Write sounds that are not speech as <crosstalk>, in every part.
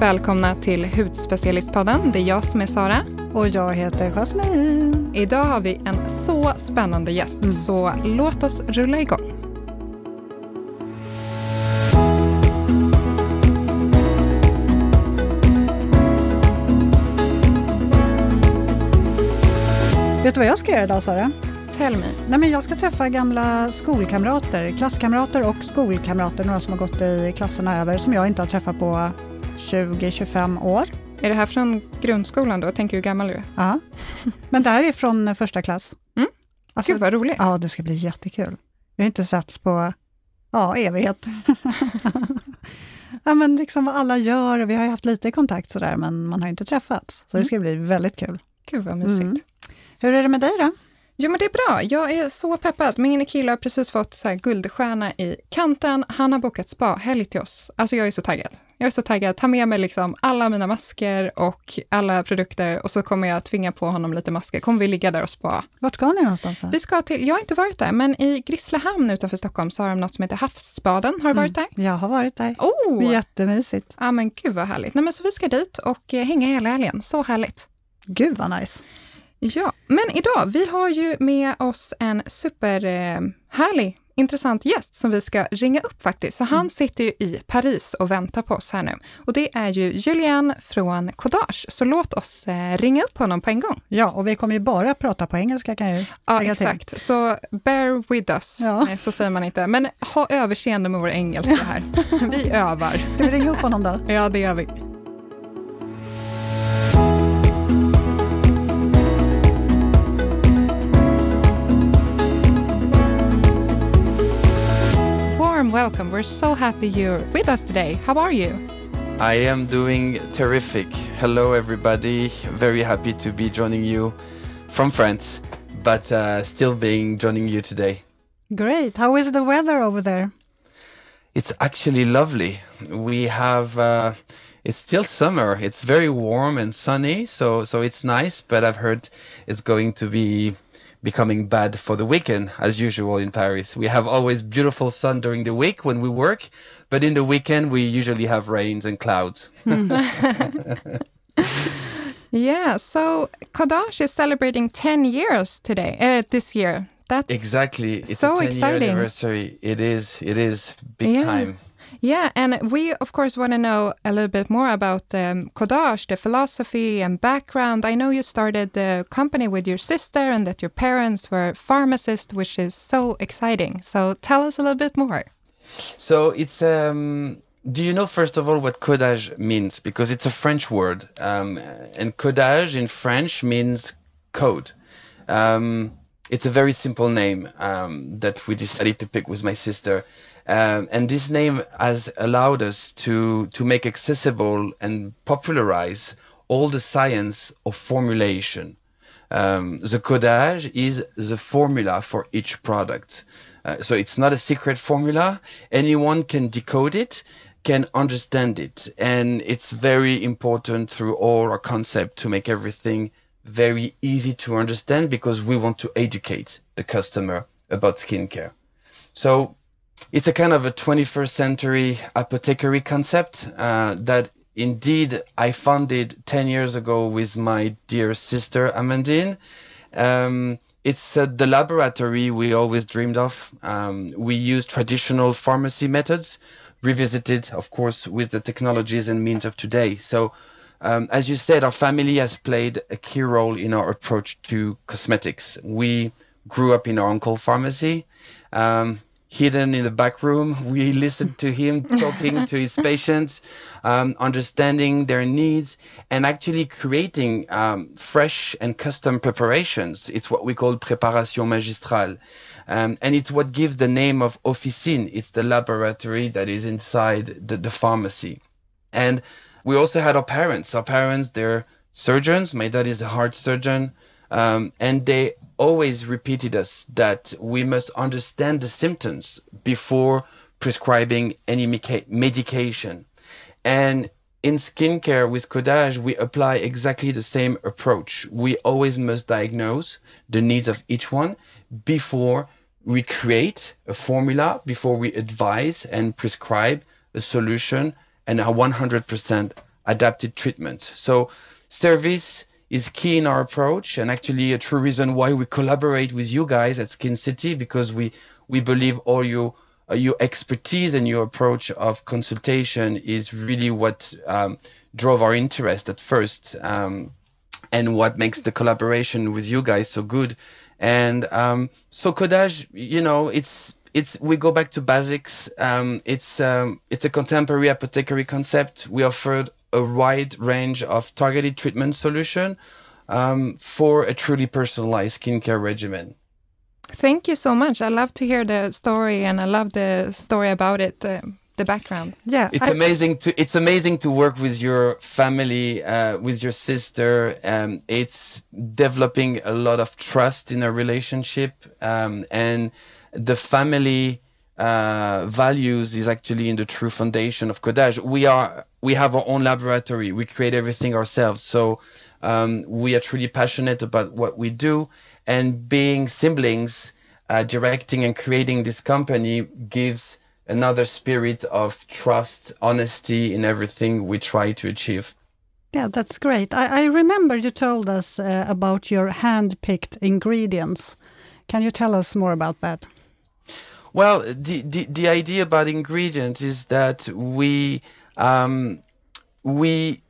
välkomna till Hudspecialistpodden. Det är jag som är Sara. Och jag heter Jasmine. Idag har vi en så spännande gäst, mm. så låt oss rulla igång. Vet du vad jag ska göra idag Sara? Tell me. Nej, men jag ska träffa gamla skolkamrater, klasskamrater och skolkamrater, några som har gått i klasserna över, som jag inte har träffat på 20-25 år. Är det här från grundskolan då? Tänker du gammal du Ja, <laughs> men det här är från första klass. Mm. Alltså, Gud vad roligt. Ja, det ska bli jättekul. Vi har inte setts på ja, evighet. <laughs> ja, men liksom vad alla gör, vi har haft lite kontakt sådär, men man har inte träffats. Så mm. det ska bli väldigt kul. Gud vad mysigt. Mm. Hur är det med dig då? Jo men det är bra. Jag är så peppad. Min kille har precis fått så här guldstjärna i kanten. Han har bokat spa-helg till oss. Alltså jag är så taggad. Jag är så taggad. Ta med mig liksom alla mina masker och alla produkter och så kommer jag tvinga på honom lite masker. Kommer vi ligga där och spa. Vart ska ni någonstans då? Vi ska till, jag har inte varit där, men i Grisslehamn utanför Stockholm så har de något som heter Havsbaden. Har du varit där? Mm, jag har varit där. Oh! Jättemysigt. Ja men gud vad härligt. Nej, men så vi ska dit och eh, hänga hela helgen. Så härligt. Gud vad nice. Ja, men idag, vi har ju med oss en superhärlig, eh, intressant gäst som vi ska ringa upp faktiskt. Så han mm. sitter ju i Paris och väntar på oss här nu. Och det är ju Julien från Codage, så låt oss eh, ringa upp honom på en gång. Ja, och vi kommer ju bara prata på engelska kan jag ju Ja, exakt. Till. Så bear with us, ja. Nej, så säger man inte. Men ha överseende med vår engelska här. <laughs> vi övar. Ska vi ringa upp honom då? Ja, det gör vi. Warm welcome. We're so happy you're with us today. How are you? I am doing terrific. Hello, everybody. Very happy to be joining you from France, but uh, still being joining you today. Great. How is the weather over there? It's actually lovely. We have. Uh, it's still summer. It's very warm and sunny, so so it's nice. But I've heard it's going to be becoming bad for the weekend, as usual in Paris. We have always beautiful sun during the week when we work, but in the weekend we usually have rains and clouds. <laughs> yeah, so Codage is celebrating 10 years today, uh, this year. That's exactly. It's so a 10 exciting. year anniversary. It is. It is big yeah. time. Yeah, and we of course want to know a little bit more about um, Codage, the philosophy and background. I know you started the company with your sister and that your parents were pharmacists, which is so exciting. So tell us a little bit more. So it's um, do you know first of all what codage means? Because it's a French word, um, and codage in French means code. Um, it's a very simple name um, that we decided to pick with my sister. Um, and this name has allowed us to, to make accessible and popularize all the science of formulation. Um, the codage is the formula for each product. Uh, so it's not a secret formula. Anyone can decode it, can understand it. And it's very important through all our concept to make everything very easy to understand because we want to educate the customer about skincare. So it's a kind of a 21st century apothecary concept uh, that indeed I founded 10 years ago with my dear sister Amandine. Um, it's uh, the laboratory we always dreamed of. Um, we use traditional pharmacy methods, revisited, of course, with the technologies and means of today. So, um, as you said, our family has played a key role in our approach to cosmetics. We grew up in our uncle pharmacy. Um, hidden in the back room. We listened to him <laughs> talking to his patients, um, understanding their needs, and actually creating um, fresh and custom preparations. It's what we call préparation magistrale. Um, and it's what gives the name of officine. It's the laboratory that is inside the, the pharmacy. And we also had our parents. Our parents, they're surgeons. My dad is a heart surgeon. Um, and they always repeated us that we must understand the symptoms before prescribing any medication. And in skincare with Codage, we apply exactly the same approach. We always must diagnose the needs of each one before we create a formula, before we advise and prescribe a solution and a 100% adapted treatment. So service is key in our approach and actually a true reason why we collaborate with you guys at Skin City because we, we believe all your, uh, your expertise and your approach of consultation is really what um, drove our interest at first um, and what makes the collaboration with you guys so good. And um, so Codage, you know, it's it's we go back to basics. Um, it's um, it's a contemporary apothecary concept. We offered a wide range of targeted treatment solution um, for a truly personalized skincare regimen. Thank you so much. I love to hear the story, and I love the story about it. Uh, the background. Yeah, it's I, amazing to it's amazing to work with your family, uh, with your sister. Um, it's developing a lot of trust in a relationship, um, and the family uh, values is actually in the true foundation of Codage. We are we have our own laboratory. We create everything ourselves. So um, we are truly passionate about what we do, and being siblings, uh, directing and creating this company gives another spirit of trust, honesty in everything we try to achieve. Yeah, that's great. I, I remember you told us uh, about your hand-picked ingredients. Can you tell us more about that? Well, the, the, the idea about ingredients is that we um, we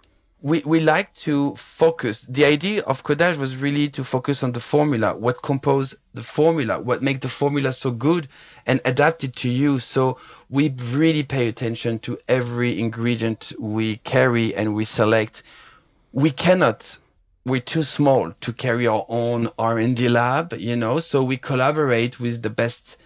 we, we like to focus. The idea of codage was really to focus on the formula, what compose the formula, what make the formula so good and adapt it to you. So we really pay attention to every ingredient we carry and we select. We cannot, we're too small to carry our own R&D lab, you know, so we collaborate with the best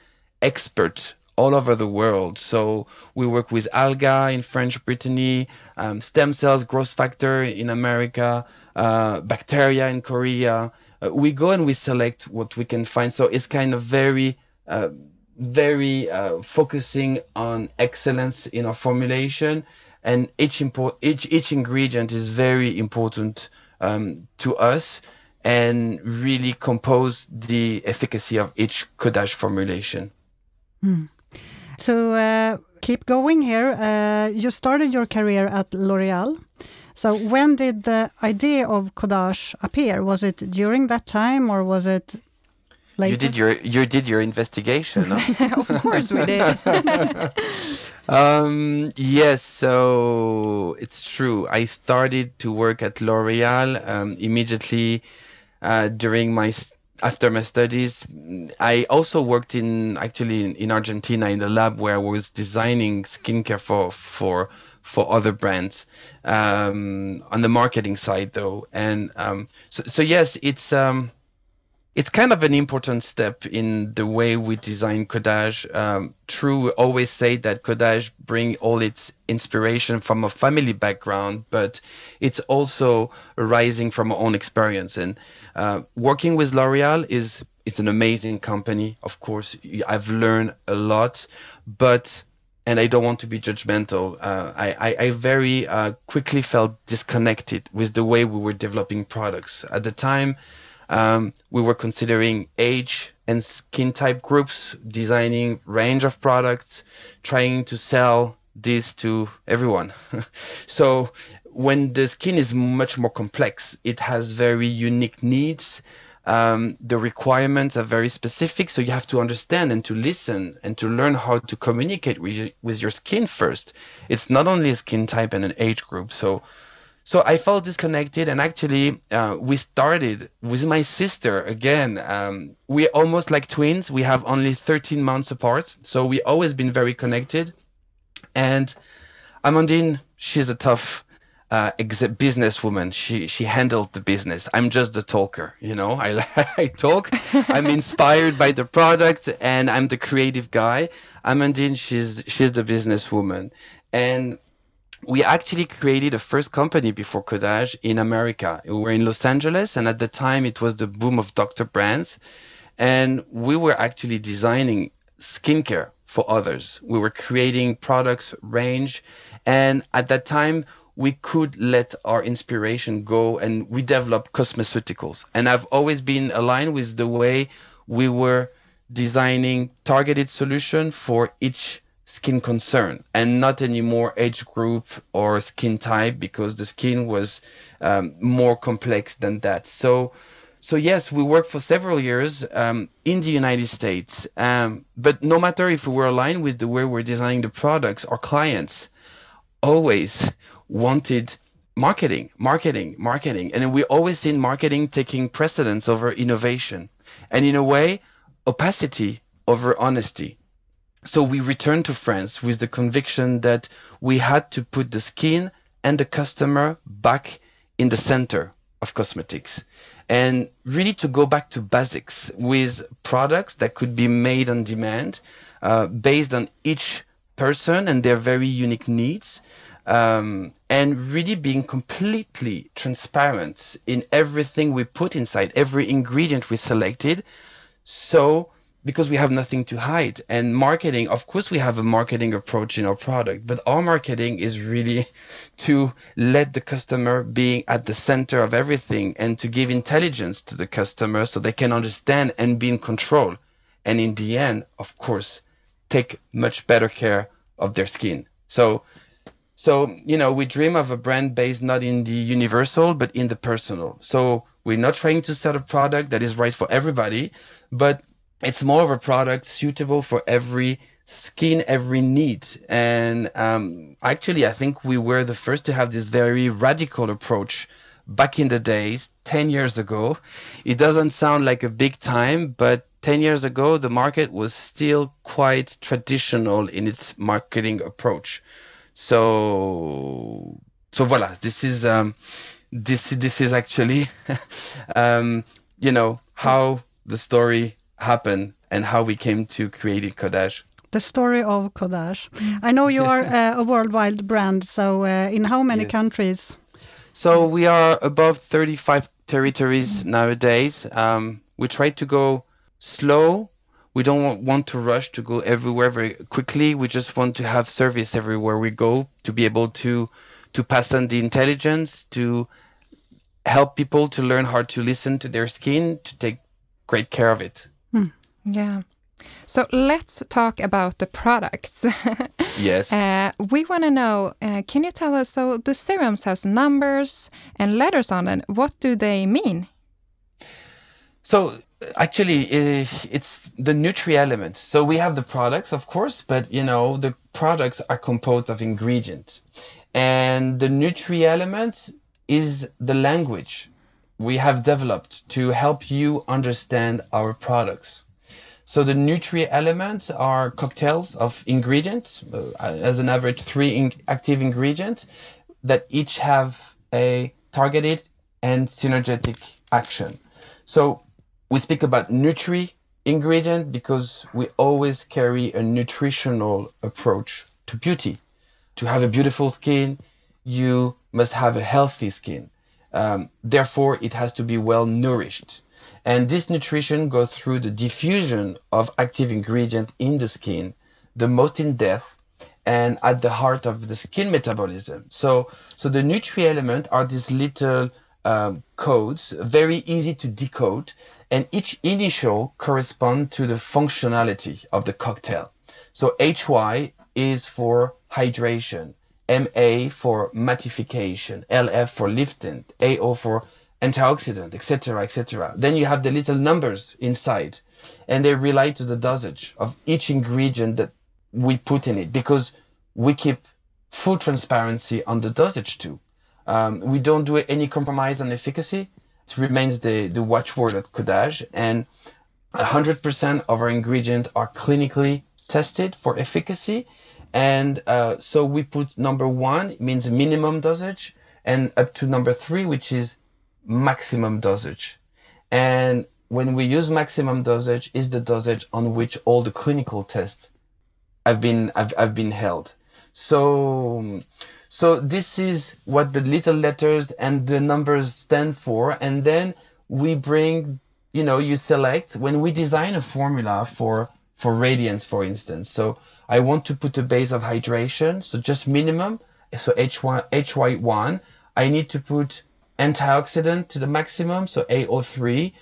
expert all over the world. So we work with alga in French Brittany, um, stem cells growth factor in America, uh, bacteria in Korea. Uh, we go and we select what we can find. So it's kind of very, uh, very uh, focusing on excellence in our formulation, and each import each each ingredient is very important um, to us and really compose the efficacy of each codage formulation. Mm. So uh, keep going here. Uh, you started your career at L'Oreal. So when did the idea of Codage appear? Was it during that time or was it later? You did your you did your investigation. <laughs> of course we did. <laughs> um, yes, so it's true. I started to work at L'Oreal um, immediately uh, during my after my studies, I also worked in actually in, in, Argentina in the lab where I was designing skincare for for for other brands um, on the marketing side though. And um, so, so yes, it's um, it's kind of an important step in the way we design Codage. Um, true, we always say that Codage bring all its inspiration from a family background, but it's also arising from our own experience and uh, working with L'Oreal is it's an amazing company. Of course, I've learned a lot, but and I don't want to be judgmental. Uh, I, I, I very uh, quickly felt disconnected with the way we were developing products. At the time, um, we were considering age and skin type groups, designing range of products, trying to sell this to everyone. <laughs> so when the skin is much more complex, it has very unique needs. Um, the requirements are very specific, so you have to understand and to listen and to learn how to communicate with, with your skin first. It's not only a skin type and an age group. So, so I felt disconnected, and actually, uh, we started with my sister again. Um, we're almost like twins. We have only 13 months apart, so we always been very connected. And Amandine, she's a tough uh, ex- businesswoman. She she handled the business. I'm just the talker. You know, I <laughs> I talk. I'm inspired by the product, and I'm the creative guy. Amandine, she's she's the businesswoman, and we actually created a first company before Codage in America. We were in Los Angeles, and at the time it was the boom of Dr. Brands, and we were actually designing skincare for others. We were creating products range, and at that time we could let our inspiration go and we developed cosmeceuticals. And I've always been aligned with the way we were designing targeted solution for each skin concern and not anymore age group or skin type because the skin was um, more complex than that. So, so yes, we worked for several years um, in the United States. Um, but no matter if we were aligned with the way we're designing the products, our clients always wanted marketing, marketing, marketing. And we always seen marketing taking precedence over innovation. And in a way, opacity over honesty. So we returned to France with the conviction that we had to put the skin and the customer back in the center of cosmetics. And really to go back to basics with products that could be made on demand uh, based on each person and their very unique needs um, and really being completely transparent in everything we put inside every ingredient we selected. So because we have nothing to hide. And marketing, of course, we have a marketing approach in our product, but our marketing is really <laughs> to let the customer be at the center of everything and to give intelligence to the customer so they can understand and be in control. And in the end, of course, take much better care of their skin. So, so, you know, we dream of a brand based not in the universal, but in the personal. So we're not trying to sell a product that is right for everybody, but it's more of a product suitable for every skin, every need. And um, actually, I think we were the first to have this very radical approach back in the days, 10 years ago. It doesn't sound like a big time, but 10 years ago, the market was still quite traditional in its marketing approach. So, so voila, this is, um, this, this is actually, <laughs> um, you know, how the story happen and how we came to create Codage. The story of Codage. I know you are <laughs> uh, a worldwide brand, so uh, in how many yes. countries? So we are above 35 territories nowadays. Um, we try to go slow. We don't want to rush to go everywhere very quickly. We just want to have service everywhere we go to be able to to pass on the intelligence, to help people to learn how to listen to their skin, to take great care of it. Yeah. So let's talk about the products. <laughs> yes. Uh, we want to know, uh, can you tell us, so the serums has numbers and letters on them. What do they mean? So actually, it's the nutri elements. So we have the products, of course, but you know, the products are composed of ingredients. And the nutri elements is the language we have developed to help you understand our products. So the nutrient elements are cocktails of ingredients, uh, as an average three in active ingredients that each have a targeted and synergetic action. So we speak about nutri ingredient because we always carry a nutritional approach to beauty. To have a beautiful skin, you must have a healthy skin. Um, therefore, it has to be well nourished. And this nutrition goes through the diffusion of active ingredient in the skin, the most in depth and at the heart of the skin metabolism. So, so the nutrient element are these little um, codes, very easy to decode, and each initial correspond to the functionality of the cocktail. So HY is for hydration. MA for mattification, LF for lifting, AO for antioxidant, etc., etc. Then you have the little numbers inside, and they relate to the dosage of each ingredient that we put in it because we keep full transparency on the dosage too. Um, we don't do any compromise on efficacy. It remains the, the watchword at Codage, and 100% of our ingredients are clinically tested for efficacy and uh, so we put number one means minimum dosage and up to number three, which is maximum dosage. And when we use maximum dosage is the dosage on which all the clinical tests have been, have, have been held. So, so this is what the little letters and the numbers stand for. And then we bring, you know, you select when we design a formula for, for radiance, for instance. So I want to put a base of hydration, so just minimum. So H1, HY1. I need to put antioxidant to the maximum, so AO3.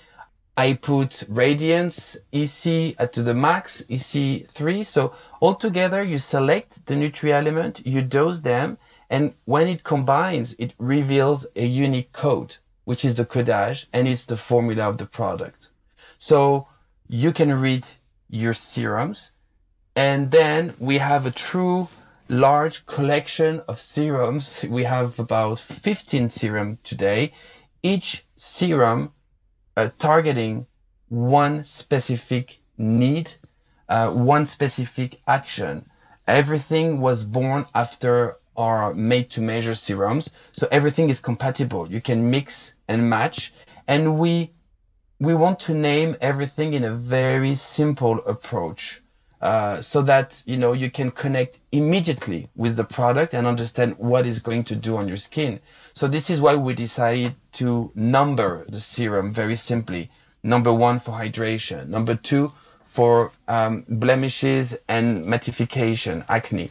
I put Radiance EC uh, to the max, EC3. So altogether, you select the nutri-element, you dose them, and when it combines, it reveals a unique code, which is the codage, and it's the formula of the product. So you can read your serums, and then we have a true large collection of serums. We have about 15 serum today, each serum uh, targeting one specific need, uh, one specific action. Everything was born after our made to measure serums. So everything is compatible. You can mix and match. And we, we want to name everything in a very simple approach. Uh, so that you know you can connect immediately with the product and understand what is going to do on your skin. So this is why we decided to number the serum very simply. Number one for hydration. Number two for um, blemishes and mattification, acne.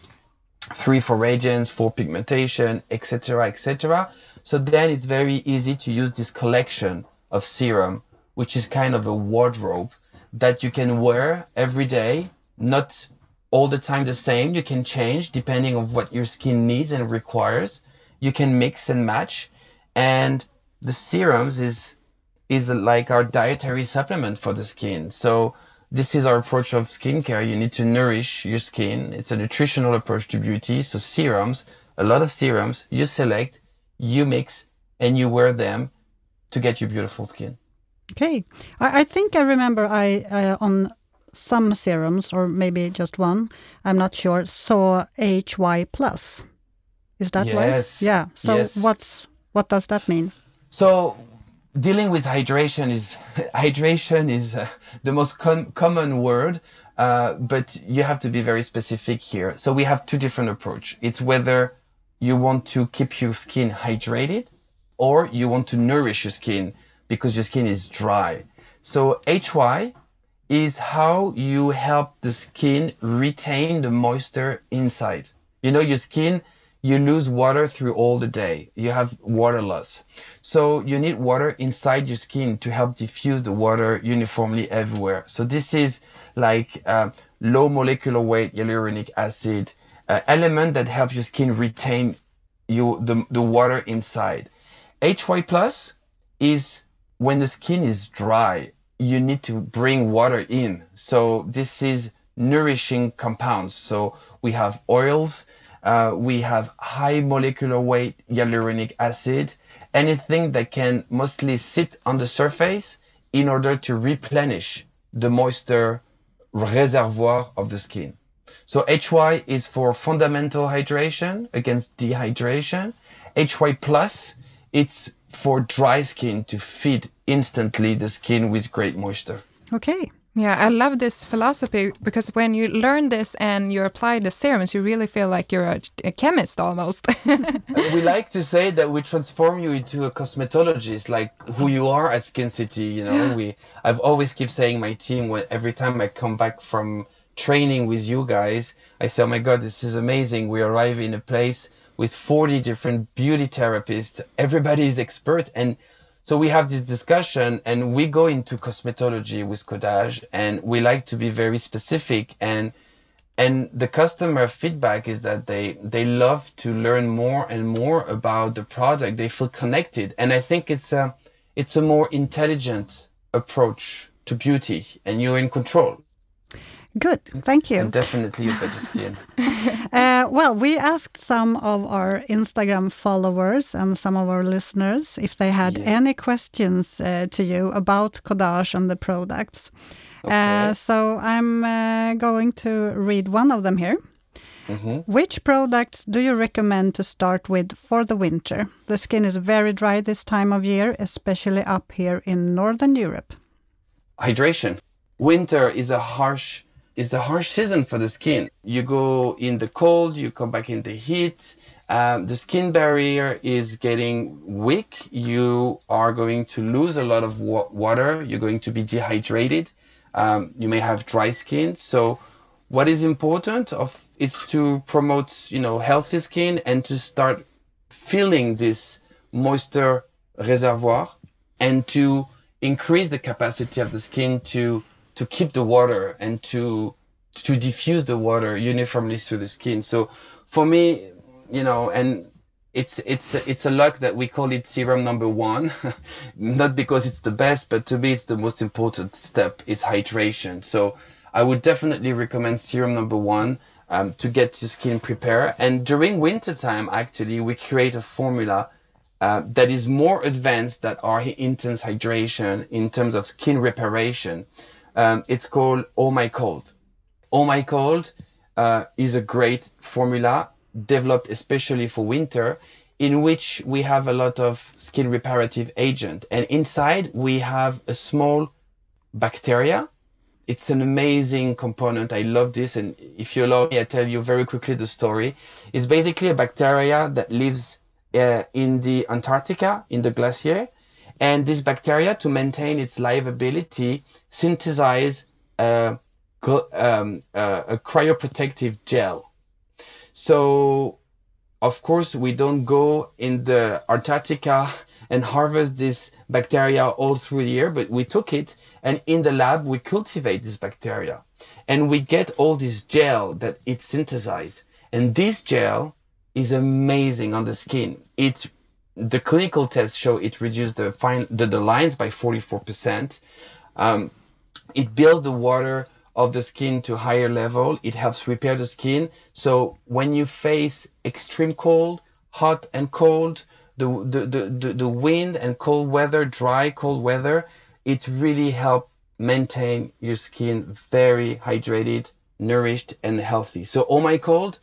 Three for radiance, for pigmentation, etc., etc. So then it's very easy to use this collection of serum, which is kind of a wardrobe that you can wear every day not all the time the same. You can change depending on what your skin needs and requires. You can mix and match. And the serums is, is like our dietary supplement for the skin. So this is our approach of skincare. You need to nourish your skin. It's a nutritional approach to beauty. So serums, a lot of serums, you select, you mix, and you wear them to get your beautiful skin. Okay, I, I think I remember I uh, on some serums, or maybe just one, I'm not sure, saw HY plus. Is that yes. right? Yeah. So yes. what's what does that mean? So dealing with hydration is <laughs> hydration is uh, the most com common word, uh, but you have to be very specific here. So we have two different approach. It's whether you want to keep your skin hydrated or you want to nourish your skin because your skin is dry. So HY is how you help the skin retain the moisture inside. You know, your skin, you lose water through all the day. You have water loss. So you need water inside your skin to help diffuse the water uniformly everywhere. So this is like uh, low molecular weight hyaluronic acid uh, element that helps your skin retain you the, the water inside. HY plus is when the skin is dry you need to bring water in. So this is nourishing compounds. So we have oils, uh, we have high molecular weight hyaluronic acid, anything that can mostly sit on the surface in order to replenish the moisture reservoir of the skin. So HY is for fundamental hydration against dehydration. HY plus, it's for dry skin to feed instantly the skin with great moisture. Okay. Yeah, I love this philosophy because when you learn this and you apply the serums, you really feel like you're a, a chemist almost. <laughs> we like to say that we transform you into a cosmetologist, like who you are at Skin City. You know, we. I've always keep saying my team when every time I come back from training with you guys, I say, "Oh my God, this is amazing! We arrive in a place with 40 different beauty therapists. Everybody is expert and so we have this discussion and we go into cosmetology with Codage and we like to be very specific and and the customer feedback is that they they love to learn more and more about the product. They feel connected and I think it's a it's a more intelligent approach to beauty and you're in control. Good, thank you. And definitely a better skin. uh, well, we asked some of our Instagram followers and some of our listeners if they had yeah. any questions uh, to you about Codage and the products. Uh, okay. Uh, so I'm uh, going to read one of them here. Mm -hmm. Which products do you recommend to start with for the winter? The skin is very dry this time of year, especially up here in Northern Europe. Hydration. Winter is a harsh it's a harsh season for the skin. You go in the cold, you come back in the heat. Um, the skin barrier is getting weak. You are going to lose a lot of wa- water. You're going to be dehydrated. Um, you may have dry skin. So what is important of is to promote, you know, healthy skin and to start filling this moisture reservoir and to increase the capacity of the skin to to keep the water and to to diffuse the water uniformly through the skin. So for me, you know, and it's it's it's a luck that we call it serum number one, <laughs> not because it's the best, but to me it's the most important step. It's hydration. So I would definitely recommend serum number one um, to get your skin prepared. And during winter time, actually, we create a formula uh, that is more advanced than our intense hydration in terms of skin reparation. Um, it's called Oh My Cold. Oh My Cold uh, is a great formula developed especially for winter in which we have a lot of skin reparative agent. And inside we have a small bacteria. It's an amazing component. I love this. And if you allow me i tell you very quickly the story. It's basically a bacteria that lives uh, in the antarctica in the glacier and this bacteria to maintain its livability synthesize a, um, a cryoprotective gel so, of course, we don't go in the Antarctica and harvest this bacteria all through the year, but we took it and in the lab, we cultivate this bacteria and we get all this gel that it synthesized. And this gel is amazing on the skin. It, the clinical tests show it reduced the fine, the, the lines by 44%. Um, it builds the water of the skin to higher level. It helps repair the skin. So when you face extreme cold, hot and cold, the, the, the, the, the wind and cold weather, dry, cold weather, it really helps maintain your skin very hydrated, nourished and healthy. So Oh My Cold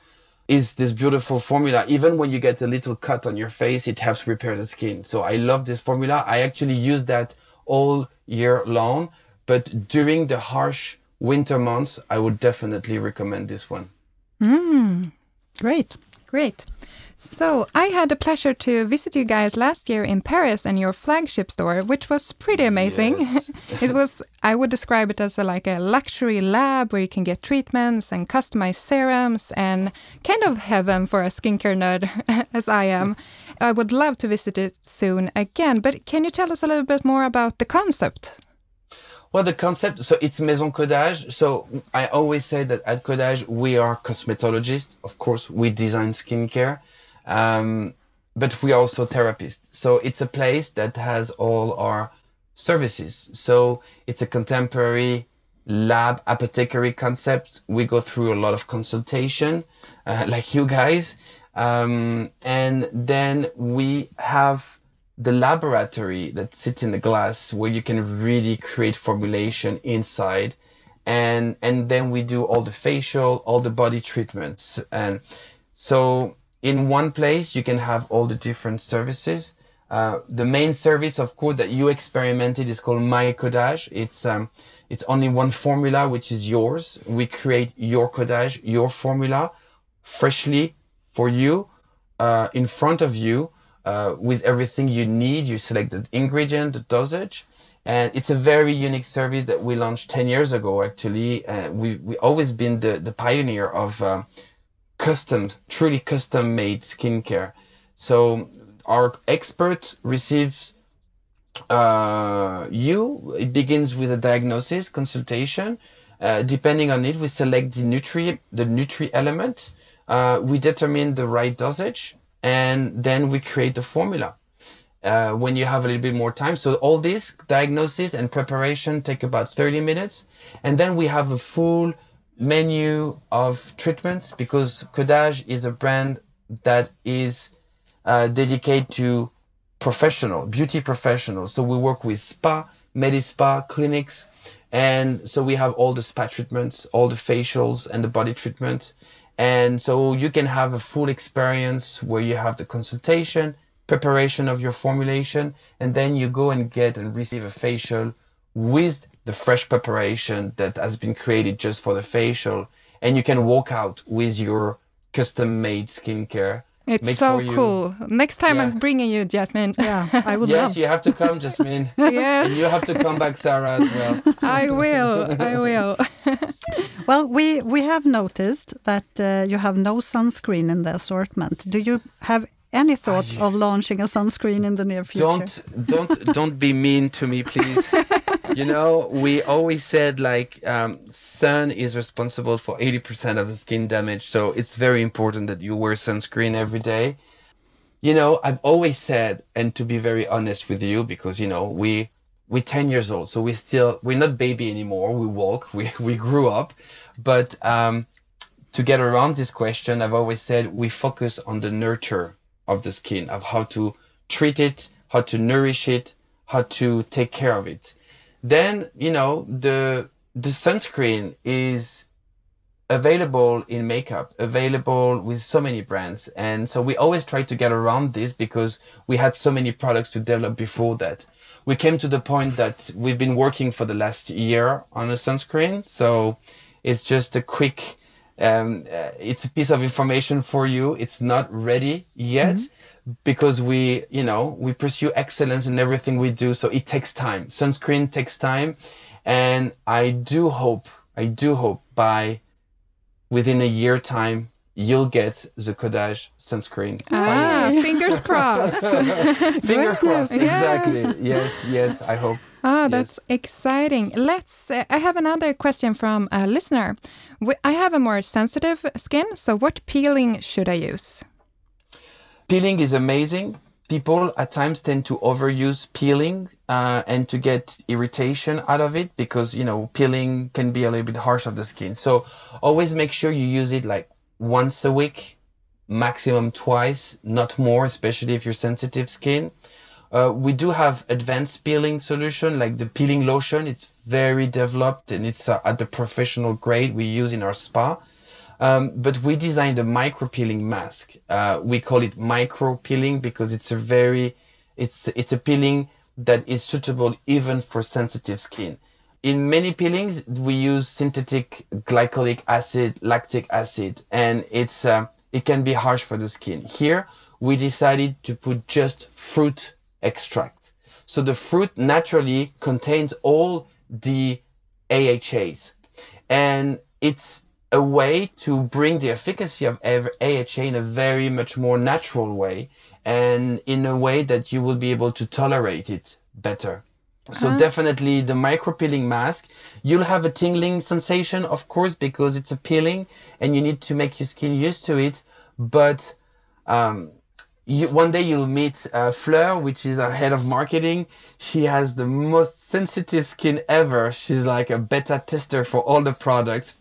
is this beautiful formula. Even when you get a little cut on your face, it helps repair the skin. So I love this formula. I actually use that all year long, but during the harsh winter months, I would definitely recommend this one. Mm, great. Great. So I had the pleasure to visit you guys last year in Paris and your flagship store, which was pretty amazing. Yes. <laughs> it was, I would describe it as a, like a luxury lab where you can get treatments and customized serums and kind of heaven for a skincare nerd <laughs> as I am. <laughs> I would love to visit it soon again, but can you tell us a little bit more about the concept? Well, the concept, so it's Maison Codage. So I always say that at Codage, we are cosmetologists. Of course, we design skincare. Um, but we are also therapists. So it's a place that has all our services. So it's a contemporary lab apothecary concept. We go through a lot of consultation, uh, <laughs> like you guys. Um, and then we have the laboratory that sits in the glass where you can really create formulation inside and and then we do all the facial all the body treatments and so in one place you can have all the different services uh, the main service of course that you experimented is called my codage it's um, it's only one formula which is yours we create your codage your formula freshly for you uh, in front of you uh, with everything you need. You select the ingredient, the dosage, and it's a very unique service that we launched 10 years ago, actually. Uh, we, we always been the, the pioneer of uh, custom, truly custom made skincare. So our expert receives uh, you. It begins with a diagnosis consultation. Uh, depending on it, we select the nutri the nutri element. Uh, we determine the right dosage and then we create the formula uh, when you have a little bit more time. So all this diagnosis and preparation take about 30 minutes. And then we have a full menu of treatments because Codage is a brand that is uh, dedicated to professional, beauty professionals. So we work with spa, spa clinics. And so we have all the spa treatments, all the facials and the body treatments. And so you can have a full experience where you have the consultation, preparation of your formulation, and then you go and get and receive a facial with the fresh preparation that has been created just for the facial. And you can walk out with your custom made skincare it's so cool. Next time yeah. I'm bringing you, Jasmine. Yeah, I will. <laughs> yes, love. you have to come, Jasmine. <laughs> yes. And you have to come back, Sarah, as well. <laughs> I will. I will. well, we we have noticed that uh, you have no sunscreen in the assortment. Do you have any thoughts of launching a sunscreen in the near future? Don't don't don't be mean to me, please. You know, we always said like um, sun is responsible for eighty percent of the skin damage, so it's very important that you wear sunscreen every day. You know, I've always said, and to be very honest with you, because you know we we're ten years old, so we still we're not baby anymore. We walk, <laughs> we we grew up, but um, to get around this question, I've always said we focus on the nurture of the skin, of how to treat it, how to nourish it, how to take care of it. Then, you know, the, the sunscreen is available in makeup, available with so many brands. And so we always try to get around this because we had so many products to develop before that. We came to the point that we've been working for the last year on a sunscreen. So it's just a quick um, uh, it's a piece of information for you. It's not ready yet mm-hmm. Because we, you know, we pursue excellence in everything we do. So it takes time. Sunscreen takes time. And I do hope, I do hope by within a year time, you'll get the Codage sunscreen. Ah, fingers <laughs> crossed. <laughs> Finger crossed, exactly. Yes, yes, I hope. Ah, that's yes. exciting. Let's. Uh, I have another question from a listener. I have a more sensitive skin, so what peeling should I use? Peeling is amazing. People at times tend to overuse peeling uh, and to get irritation out of it because you know peeling can be a little bit harsh on the skin. So always make sure you use it like once a week, maximum twice, not more, especially if you're sensitive skin. Uh, we do have advanced peeling solution like the peeling lotion. It's very developed and it's uh, at the professional grade we use in our spa. Um, but we designed a micro peeling mask. Uh, we call it micro peeling because it's a very, it's, it's a peeling that is suitable even for sensitive skin. In many peelings, we use synthetic glycolic acid, lactic acid, and it's, uh, it can be harsh for the skin. Here, we decided to put just fruit extract. So the fruit naturally contains all the AHAs and it's a way to bring the efficacy of AHA in a very much more natural way and in a way that you will be able to tolerate it better. So uh-huh. definitely the micro peeling mask, you'll have a tingling sensation, of course, because it's a peeling and you need to make your skin used to it. But, um, you, one day you'll meet uh, Fleur, which is our head of marketing. She has the most sensitive skin ever. She's like a beta tester for all the products.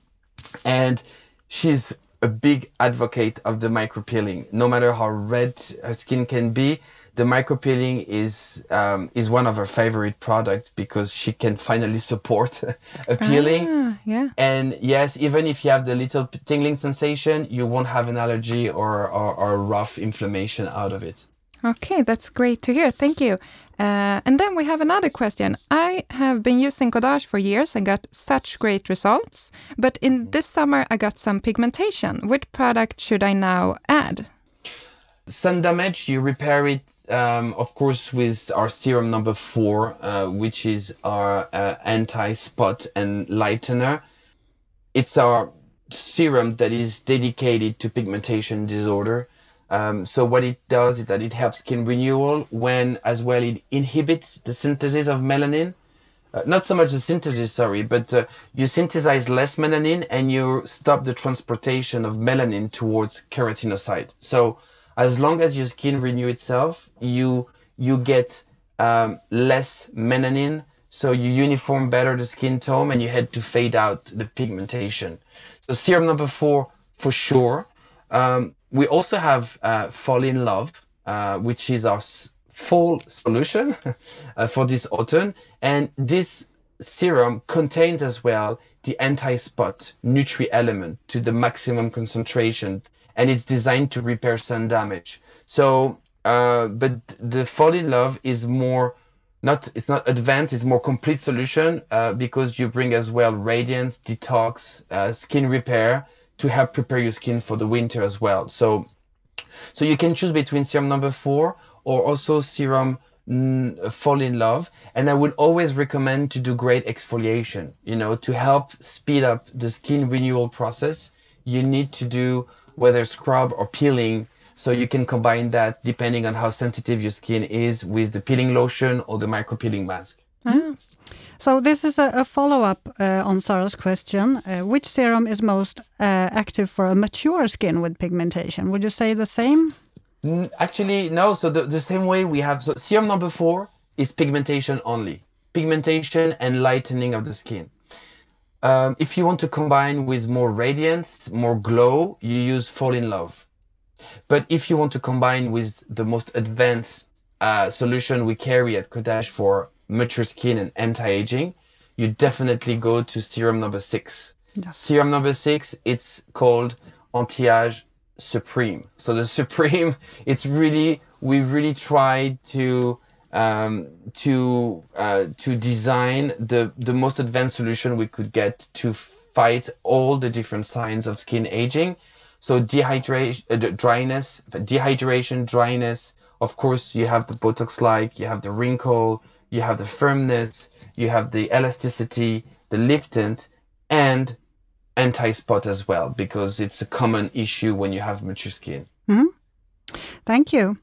And she's a big advocate of the micro peeling. No matter how red her skin can be, the micropeeling is um, is one of her favorite products because she can finally support <laughs> a peeling. Ah, yeah. And yes, even if you have the little tingling sensation, you won't have an allergy or, or, or rough inflammation out of it. Okay, that's great to hear. Thank you. Uh, and then we have another question. I have been using Codage for years and got such great results. But in this summer, I got some pigmentation. Which product should I now add? sun damage, you repair it, um, of course, with our serum number four, uh, which is our uh, anti-spot and lightener. It's our serum that is dedicated to pigmentation disorder. Um, so what it does is that it helps skin renewal when as well it inhibits the synthesis of melanin. Uh, not so much the synthesis, sorry, but uh, you synthesize less melanin and you stop the transportation of melanin towards keratinocyte. So as long as your skin renew itself, you you get um, less melanin, so you uniform better the skin tone, and you had to fade out the pigmentation. So serum number four for sure. Um, we also have uh, Fall in Love, uh, which is our fall solution <laughs> uh, for this autumn, and this serum contains as well the anti-spot nutri element to the maximum concentration and it's designed to repair sun damage. So, uh, but the fall in love is more not it's not advanced it's more complete solution uh, because you bring as well radiance detox uh, skin repair to help prepare your skin for the winter as well so so you can choose between serum number four or also serum mm, fall in love and i would always recommend to do great exfoliation you know to help speed up the skin renewal process you need to do whether scrub or peeling So you can combine that depending on how sensitive your skin is with the peeling lotion or the micro peeling mask. Ah. So this is a, a follow-up uh, on Sarah's question. Uh, which serum is most uh, active for a mature skin with pigmentation? Would you say the same? Mm, Actually, no. So the, the same way we have so serum number four is pigmentation only, pigmentation and lightening of the skin. Um, if you want to combine with more radiance, more glow, you use Fall in Love. But if you want to combine with the most advanced uh, solution we carry at Codage for mature skin and anti-aging, you definitely go to serum number six. Yes. Serum number six, it's called Anti-Age Supreme. So the <laughs> Supreme, it's really, we really tried to, um, to, uh, to design the, the most advanced solution we could get to fight all the different signs of skin aging. So dehydration, uh, dryness, dehydration, dryness. Of course, you have the Botox like, you have the wrinkle, you have the firmness, you have the elasticity, the liftant, and anti-spot as well, because it's a common issue when you have mature skin. Hmm. Thank you.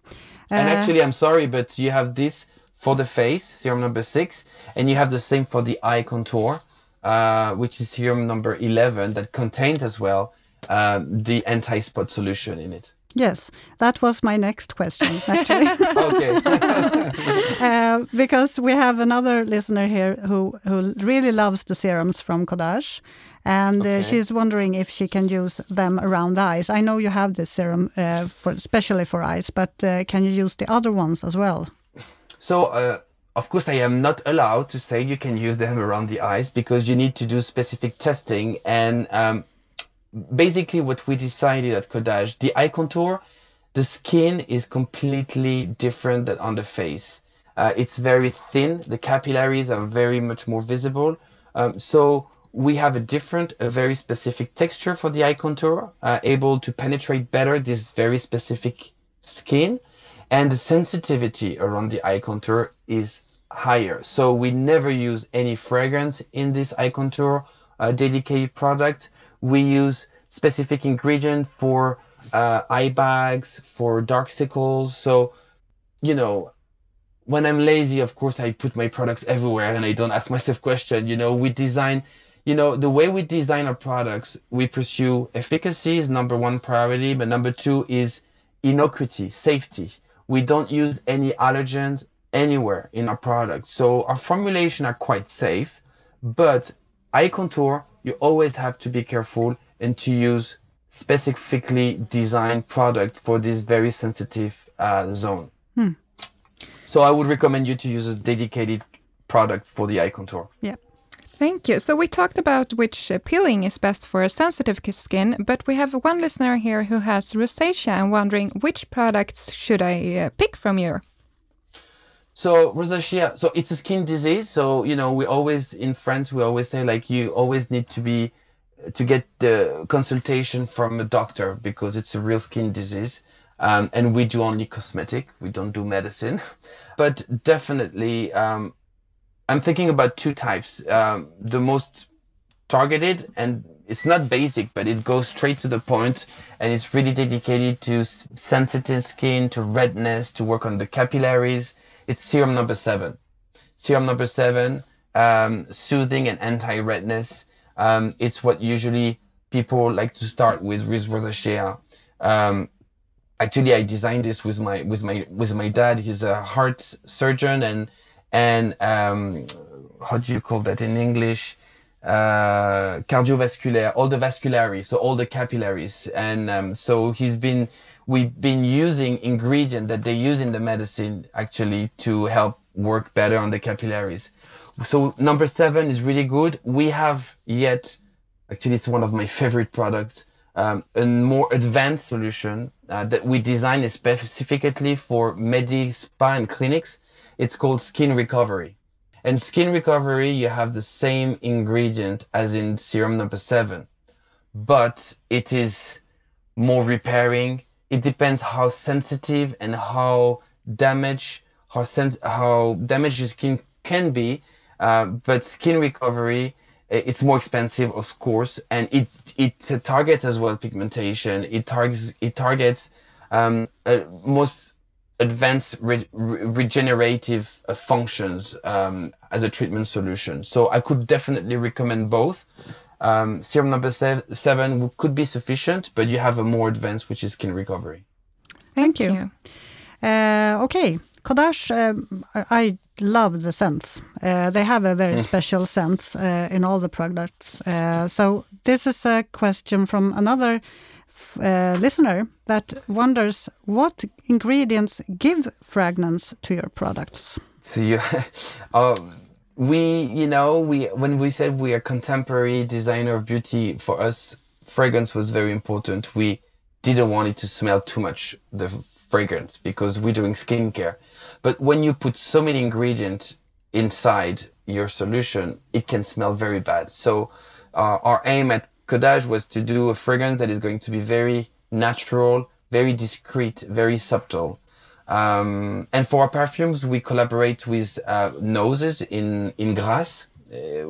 And Uh, actually, I'm sorry, but you have this for the face, serum number six, and you have the same for the eye contour, uh, which is serum number 11 that contains as well um, the anti-spot solution in it. Yes, that was my next question, <laughs> actually. Okay. <laughs> uh, because we have another listener here who, who really loves the serums from Codage. And Okay. uh, she's wondering if she can use them around the eyes. I know you have this serum uh, for especially for eyes, but uh, can you use the other ones as well? So, uh, of course, I am not allowed to say you can use them around the eyes because you need to do specific testing. And um, basically, what we decided at Codage, the eye contour, the skin is completely different than on the face. Uh, it's very thin. The capillaries are very much more visible. Um, so we have a different, a very specific texture for the eye contour, uh, able to penetrate better this very specific skin. And the sensitivity around the eye contour is higher. So we never use any fragrance in this eye contour uh, dedicated product. We use specific ingredient for uh, eye bags, for dark circles. So, you know, when I'm lazy, of course, I put my products everywhere and I don't ask <laughs> myself question. You know, we design, you know, the way we design our products, we pursue efficacy is number one priority, but number two is innocuity, safety. We don't use any allergens anywhere in our products. So our formulation are quite safe, but eye contour, you always have to be careful and to use specifically designed product for this very sensitive uh, zone. So I would recommend you to use a dedicated product for the eye contour. Yeah. Thank you. So we talked about which uh, peeling is best for a sensitive skin, but we have one listener here who has rosacea and wondering which products should I uh, pick from you? So rosacea, so it's a skin disease. So you know, we always in France we always say like you always need to be to get the consultation from a doctor because it's a real skin disease. Um, and we do only cosmetic. We don't do medicine, <laughs> but definitely, um, I'm thinking about two types. Um, the most targeted and it's not basic, but it goes straight to the point and it's really dedicated to sensitive skin, to redness, to work on the capillaries. It's serum number seven. Serum number seven, um, soothing and anti-redness. Um, it's what usually people like to start with with rosacea. Um, actually, I designed this with my with my with my dad. He's a heart surgeon and and um, how do you call that in English? Uh, cardiovascular, all the vasculary, so all the capillaries, and um, so he's been we've been using ingredient that they use in the medicine actually to help work better on the capillaries. So number seven is really good. We have yet, actually, it's one of my favorite products, um, a more advanced solution uh, that we designed specifically for medi spa and clinics. It's called Skin Recovery. And Skin Recovery, you have the same ingredient as in serum number seven, but it is more repairing. It depends how sensitive and how damaged, how sens- how damaged your skin can be. Uh, but skin recovery, it's more expensive, of course, and it it targets as well pigmentation. It targets it targets um, uh, most advanced re- regenerative uh, functions um, as a treatment solution. So I could definitely recommend both. Um, serum number sev- seven could be sufficient, but you have a more advanced, which is skin recovery. Thank, Thank you. you. Uh, okay, Codage, um, I I love the scents. Uh, they have a very special scent uh, in all the products. Uh, so this is a question from another f- uh, listener that wonders what ingredients give fragrance to your products. So you, um, <laughs> we, you know, we when we said we are contemporary designer of beauty, for us, fragrance was very important. We didn't want it to smell too much the fragrance because we're doing skincare. But when you put so many ingredients inside your solution, it can smell very bad. So uh, our aim at Codage was to do a fragrance that is going to be very natural, very discreet, very subtle. Um, and for our perfumes, we collaborate with uh, noses in in Grasse, uh,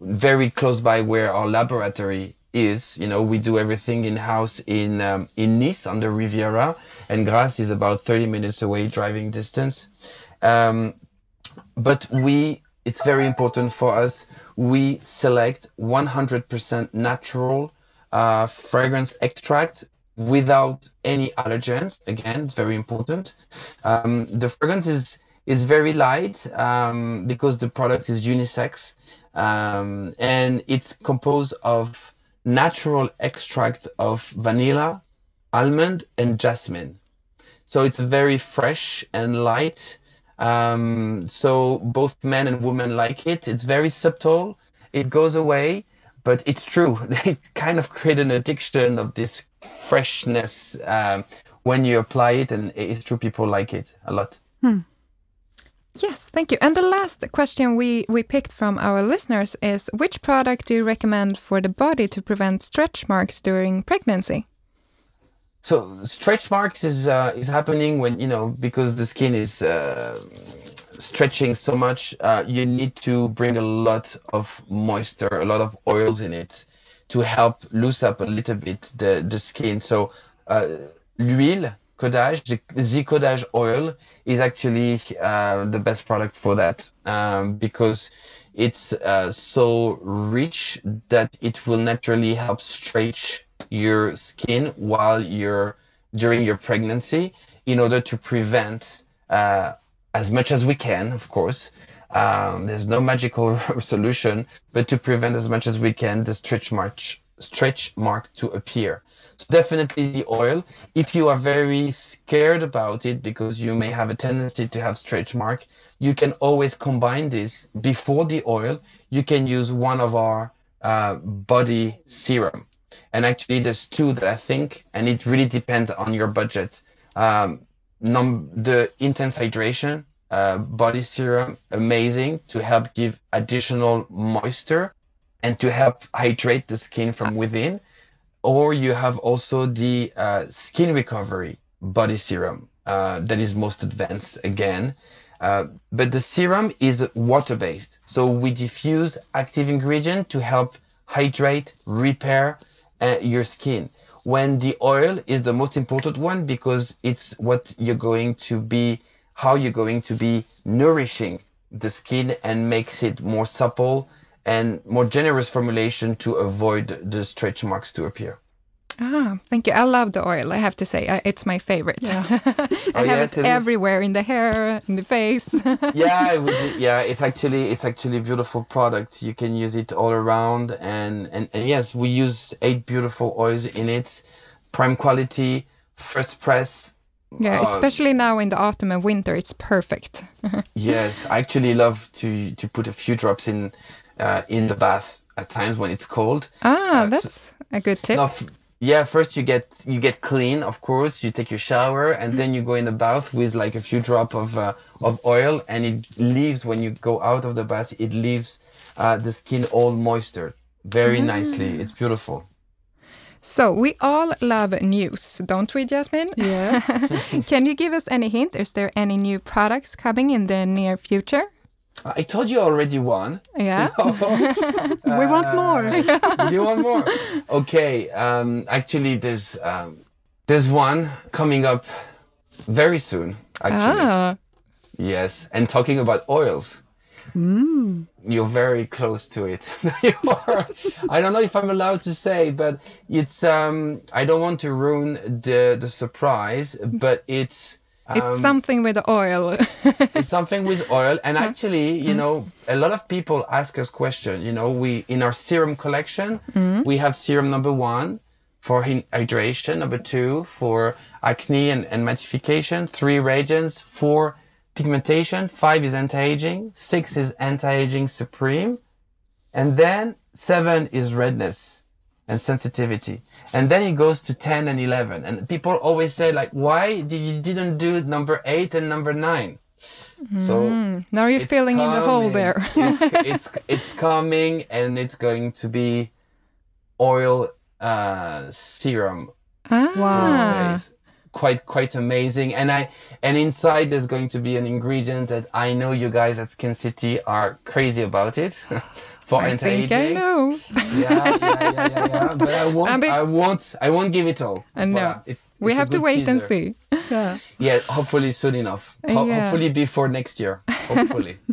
very close by where our laboratory is. You know, we do everything in house in um, in Nice on the Riviera, and Grasse is about 30 minutes away driving distance. Um, but we it's very important for us we select 100% natural uh, fragrance extract without any allergens again it's very important um, the fragrance is is very light um, because the product is unisex um, and it's composed of natural extract of vanilla almond and jasmine so it's very fresh and light um, so both men and women like it. It's very subtle. It goes away, but it's true. <laughs> They kind of create an addiction of this freshness um, when you apply it, and it's true. People like it a lot. Yes, thank you. And the last question we, we picked from our listeners is which product do you recommend for the body to prevent stretch marks during pregnancy? So stretch marks is uh, is happening when you know because the skin is uh, stretching so much. Uh, you need to bring a lot of moisture, a lot of oils in it to help loose up a little bit the the skin. So uh, l'huile codage, the, the codage oil is actually uh, the best product for that um, because it's uh, so rich that it will naturally help stretch your skin while you're during your pregnancy in order to prevent uh, as much as we can of course um, there's no magical <laughs> solution but to prevent as much as we can the stretch mark stretch mark to appear. So definitely the oil. If you are very scared about it because you may have a tendency to have stretch mark you can always combine this before the oil. You can use one of our uh, body serum. And actually, there's two that I think, and it really depends on your budget. Um, num- the intense hydration uh, body serum, amazing to help give additional moisture and to help hydrate the skin from within. Or you have also the uh, skin recovery body serum uh, that is most advanced again. Uh, but the serum is water based. So we diffuse active ingredient to help hydrate, repair, uh, your skin. When the oil is the most important one because it's what you're going to be, how you're going to be nourishing the skin and makes it more supple and more generous formulation to avoid the stretch marks to appear. Ah, thank you. I love the oil, I have to say. I, it's my favorite. <laughs> I Oh, have yes, it it is. everywhere in the hair, in the face. <laughs> yeah, it would, yeah, it's actually it's actually a beautiful product. You can use it all around, and, and and yes, we use eight beautiful oils in it, prime quality, first press. Yeah, Uh, especially now in the autumn and winter, it's perfect. <laughs> Yes, I actually love to to put a few drops in uh, in the bath at times when it's cold. Ah, Uh, that's a good tip. No, f- yeah, first you get you get clean, of course. You take your shower, and then you go in the bath with like a few drop of uh, of oil, and it leaves when you go out of the bath. It leaves uh, the skin all moisture very nicely. It's beautiful. So we all love news, don't we, Jasmine? Yes. <laughs> Can you give us any hint? Is there any new products coming in the near future? I told you already one. Yeah. <laughs> <laughs> we want more. you want more? Okay. Um, actually, there's um, There's one coming up very soon, actually. Ah, Yes, and talking about oils. You're very close to it. <laughs> I don't know if I'm allowed to say, but it's. Um, I don't want to ruin the the surprise, but it's. Um, it's something with oil. <laughs> it's something with oil, and actually, you know, a lot of people ask us question. You know, we in our serum collection, we have serum number one for hydration, number two for acne and, and mattification, three radiance, four pigmentation, five is anti-aging, six is anti-aging supreme, and then seven is redness and sensitivity. And then it goes to 10 and 11. And people always say like, why did you didn't do number eight and number nine? So now you're filling in the hole there. it's, it's, it's coming and it's going to be oil, uh, serum ah, phase. Quite quite amazing, and I and inside there's going to be an ingredient that I know you guys at Skin City are crazy about it <laughs> for I anti-aging. think I know. Yeah, yeah, yeah, yeah, yeah. <laughs> But I won't. I mean- I won't. I won't give it all. I know. Voilà. It's, We it's a have to good wait and see. Yeah. Yeah, hopefully soon enough. Ho- Yeah. Hopefully before next year. Hopefully. <laughs>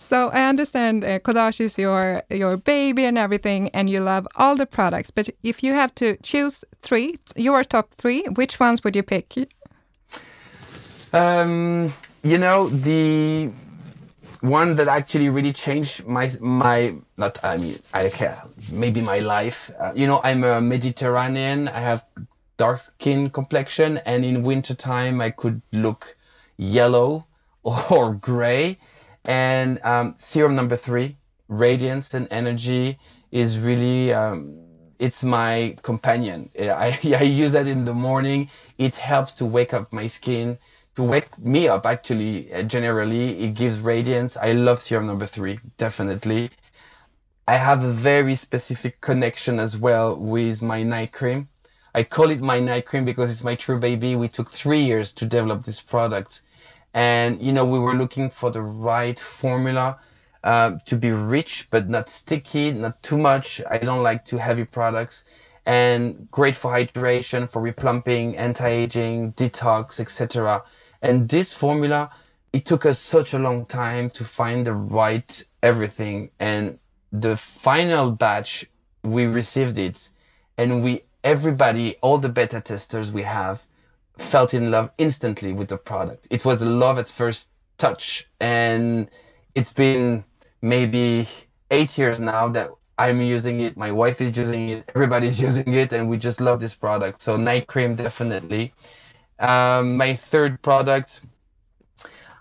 So I understand uh, Codage is your your baby and everything, and you love all the products. But if you have to choose three, your top three, which ones would you pick? Um, you know the one that actually really changed my my not I mean I care maybe my life. Uh, you know I'm a Mediterranean. I have dark skin complexion, and in winter time I could look yellow <laughs> or gray. And um, serum number three, radiance and energy, is really um, it's my companion. <laughs> I, I use that in the morning. It helps to wake up my skin, to wake me up actually. uh, Generally, it gives radiance. I love serum number three, definitely. I have a very specific connection as well with my night cream. I call it my night cream because it's my true baby. We took three years to develop this product. And, you know, we were looking for the right formula uh, to be rich, but not sticky, not too much. I don't like too heavy products and great for hydration, for replumping, anti-aging, detox, etc. And this formula, it took us such a long time to find the right everything. And the final batch, we received it and we, everybody, all the beta testers we have felt in love instantly with the product. It was love at first touch and it's been maybe eight years now that I'm using it. My wife is using it. Everybody's <laughs> using it and we just love this product. So night cream, definitely. Um, my third product,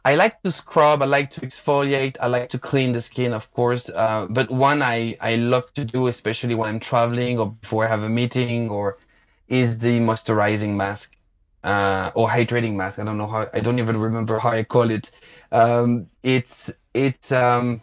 I like to scrub. I like to exfoliate. I like to clean the skin, of course. Uh, but one I, I love to do, especially when I'm traveling or before I have a meeting or is the moisturizing mask uh, or hydrating mask. I don't know how. I don't even remember how I call it. Um, it's it's um,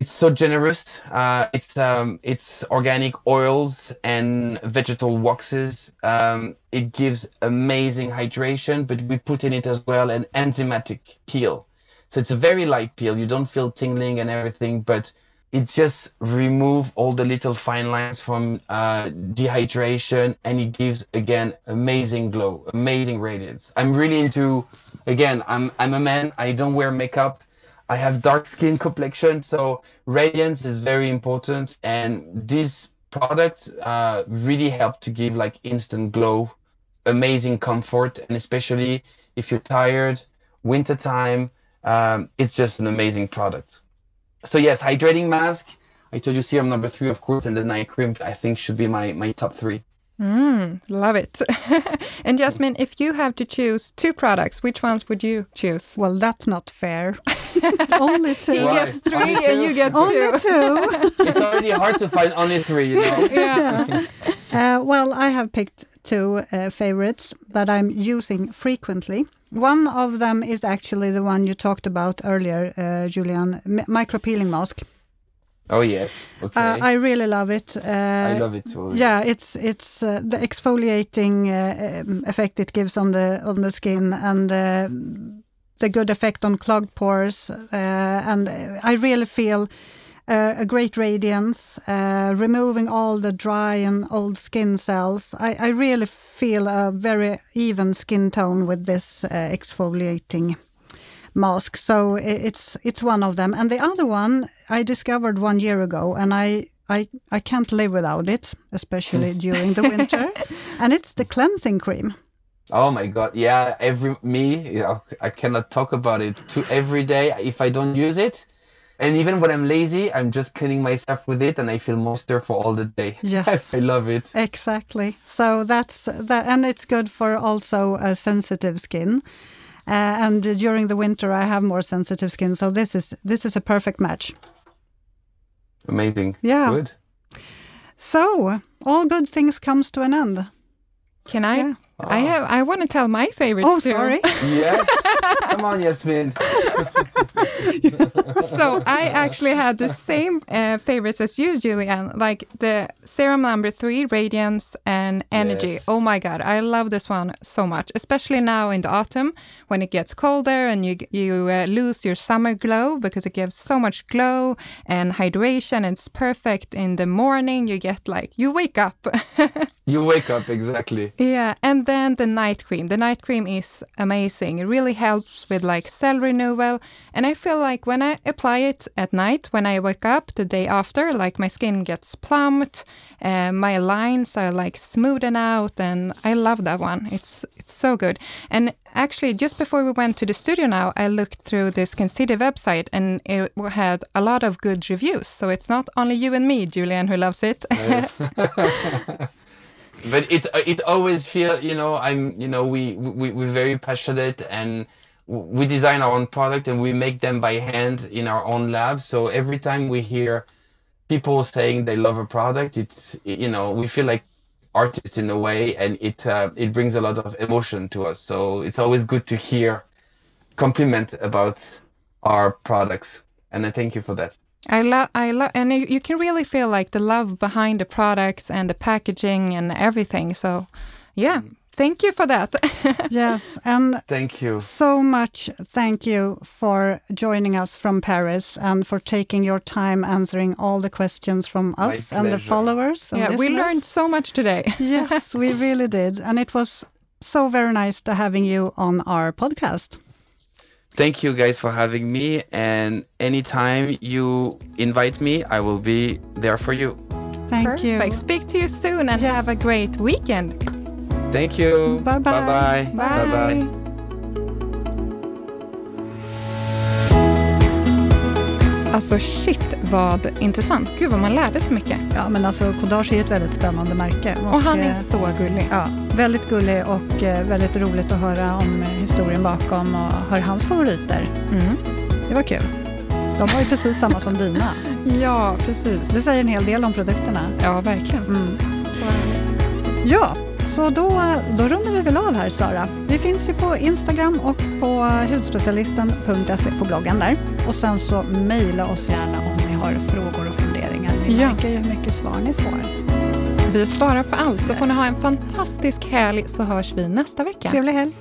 it's so generous. Uh, it's um, it's organic oils and vegetal waxes. Um, it gives amazing hydration, but we put in it as well an enzymatic peel. So it's a very light peel. You don't feel tingling and everything, but it just removes all the little fine lines from uh, dehydration and it gives again amazing glow amazing radiance. I'm really into again i'm i'm a man. I don't wear makeup. I have dark skin complexion so radiance is very important. And this product uh, really help to give like instant glow amazing comfort. And especially if you're tired wintertime um, it's just an amazing product so yes, hydrating mask. I told you serum number three, of course, and the night cream. I think should be my my top three. Mm, love it. <laughs> and Jasmine, if you have to choose two products, which ones would you choose? Well, that's not fair. <laughs> Only He two. Why? gets three Only and two? you get Only two. two. <laughs> It's already hard to find only three. You know. yeah. Uh, well, I have picked two uh, favorites that I'm using frequently. One of them is actually the one you talked about earlier, uh, Julian, micro peeling mask. Oh yes. Okay. Uh, I really love it. Uh, I love it too. Yeah, it's it's uh, the exfoliating uh, um, effect it gives on the on the skin and uh, the good effect on clogged pores. Uh, and I really feel a great radiance, uh, removing all the dry and old skin cells. I, I really feel a very even skin tone with this uh, exfoliating mask. So it's it's one of them. And the other one I discovered one year ago, and I I, I can't live without it, especially during the winter. <laughs> and it's the cleansing cream. Oh my god, yeah. Every me, you know, I cannot talk about it. To every day, if I don't use it, and even when I'm lazy, I'm just cleaning myself with it, and I feel moisture for all the day. <laughs> Yes, I love it. Exactly. So that's that, and it's good for also a sensitive skin. Uh, and during the winter, I have more sensitive skin, so this is this is a perfect match. Amazing. Yeah. Good. So all good things comes to an end. Can I? Yeah. I have. I want to tell my favorites Oh, too. sorry. Yes. <laughs> Come on, Yasmin. <laughs> so I actually had the same uh, favorites as you, Julianne. Like the serum number three, radiance and energy. Yes. Oh my god, I love this one so much, especially now in the autumn when it gets colder and you you uh, lose your summer glow because it gives so much glow and hydration. It's perfect in the morning. You get like you wake up. <laughs> You wake up exactly. Yeah, and then the night cream. The night cream is amazing. It really helps with like cell renewal. And I feel like when I apply it at night, when I wake up the day after, like my skin gets plumped, uh, my lines are like smoothen out, and I love that one. It's it's so good. And actually, just before we went to the studio now, I looked through the Skin City website, and it had a lot of good reviews. So it's not only you and me, Julian, who loves it. <laughs> <laughs> but it it always feel you know i'm you know we, we we're very passionate and we design our own product and we make them by hand in our own lab. So every time we hear people saying they love a product it's you know we feel like artists in a way and it uh, it brings a lot of emotion to us. So it's always good to hear compliment about our products. And i thank you for that I love, I love, and you, you can really feel like the love behind the products and the packaging and everything. So, yeah, mm. thank you for that. <laughs> yes, and thank you so much. Thank you for joining us from Paris and for taking your time answering all the questions from My us and the followers. and yeah, we learned so much today. <laughs> yes, we really did, and it was so very nice to having you on our podcast. Thank you guys for having me. And anytime you invite me, I will be there for you. Thank Perfect. you. Speak to you soon and Yes. have a great weekend. Thank you. Bye-bye. Bye-bye. Bye-bye. Alltså shit vad intressant. Gud vad man lärde sig mycket. Ja, men alltså Kodage är ju ett väldigt spännande märke. Och han är eh, så gullig. Ja, väldigt gullig och eh, väldigt roligt att höra om historien bakom och höra hans favoriter. Mm. Det var kul. De var ju precis samma som dina. <laughs> Ja, precis. Det säger en hel del om produkterna. Ja, verkligen. Mm. Så. Ja, så då, då rundar vi väl av här Sara. Vi finns ju på Instagram och på hudspecialisten.se på bloggen där. Och sen så mejla oss gärna om ni har frågor och funderingar. Vi Ja. märker ju hur mycket svar ni får. Vi svarar på allt, så får ni ha en fantastisk helg så hörs vi nästa vecka. Trevlig helg!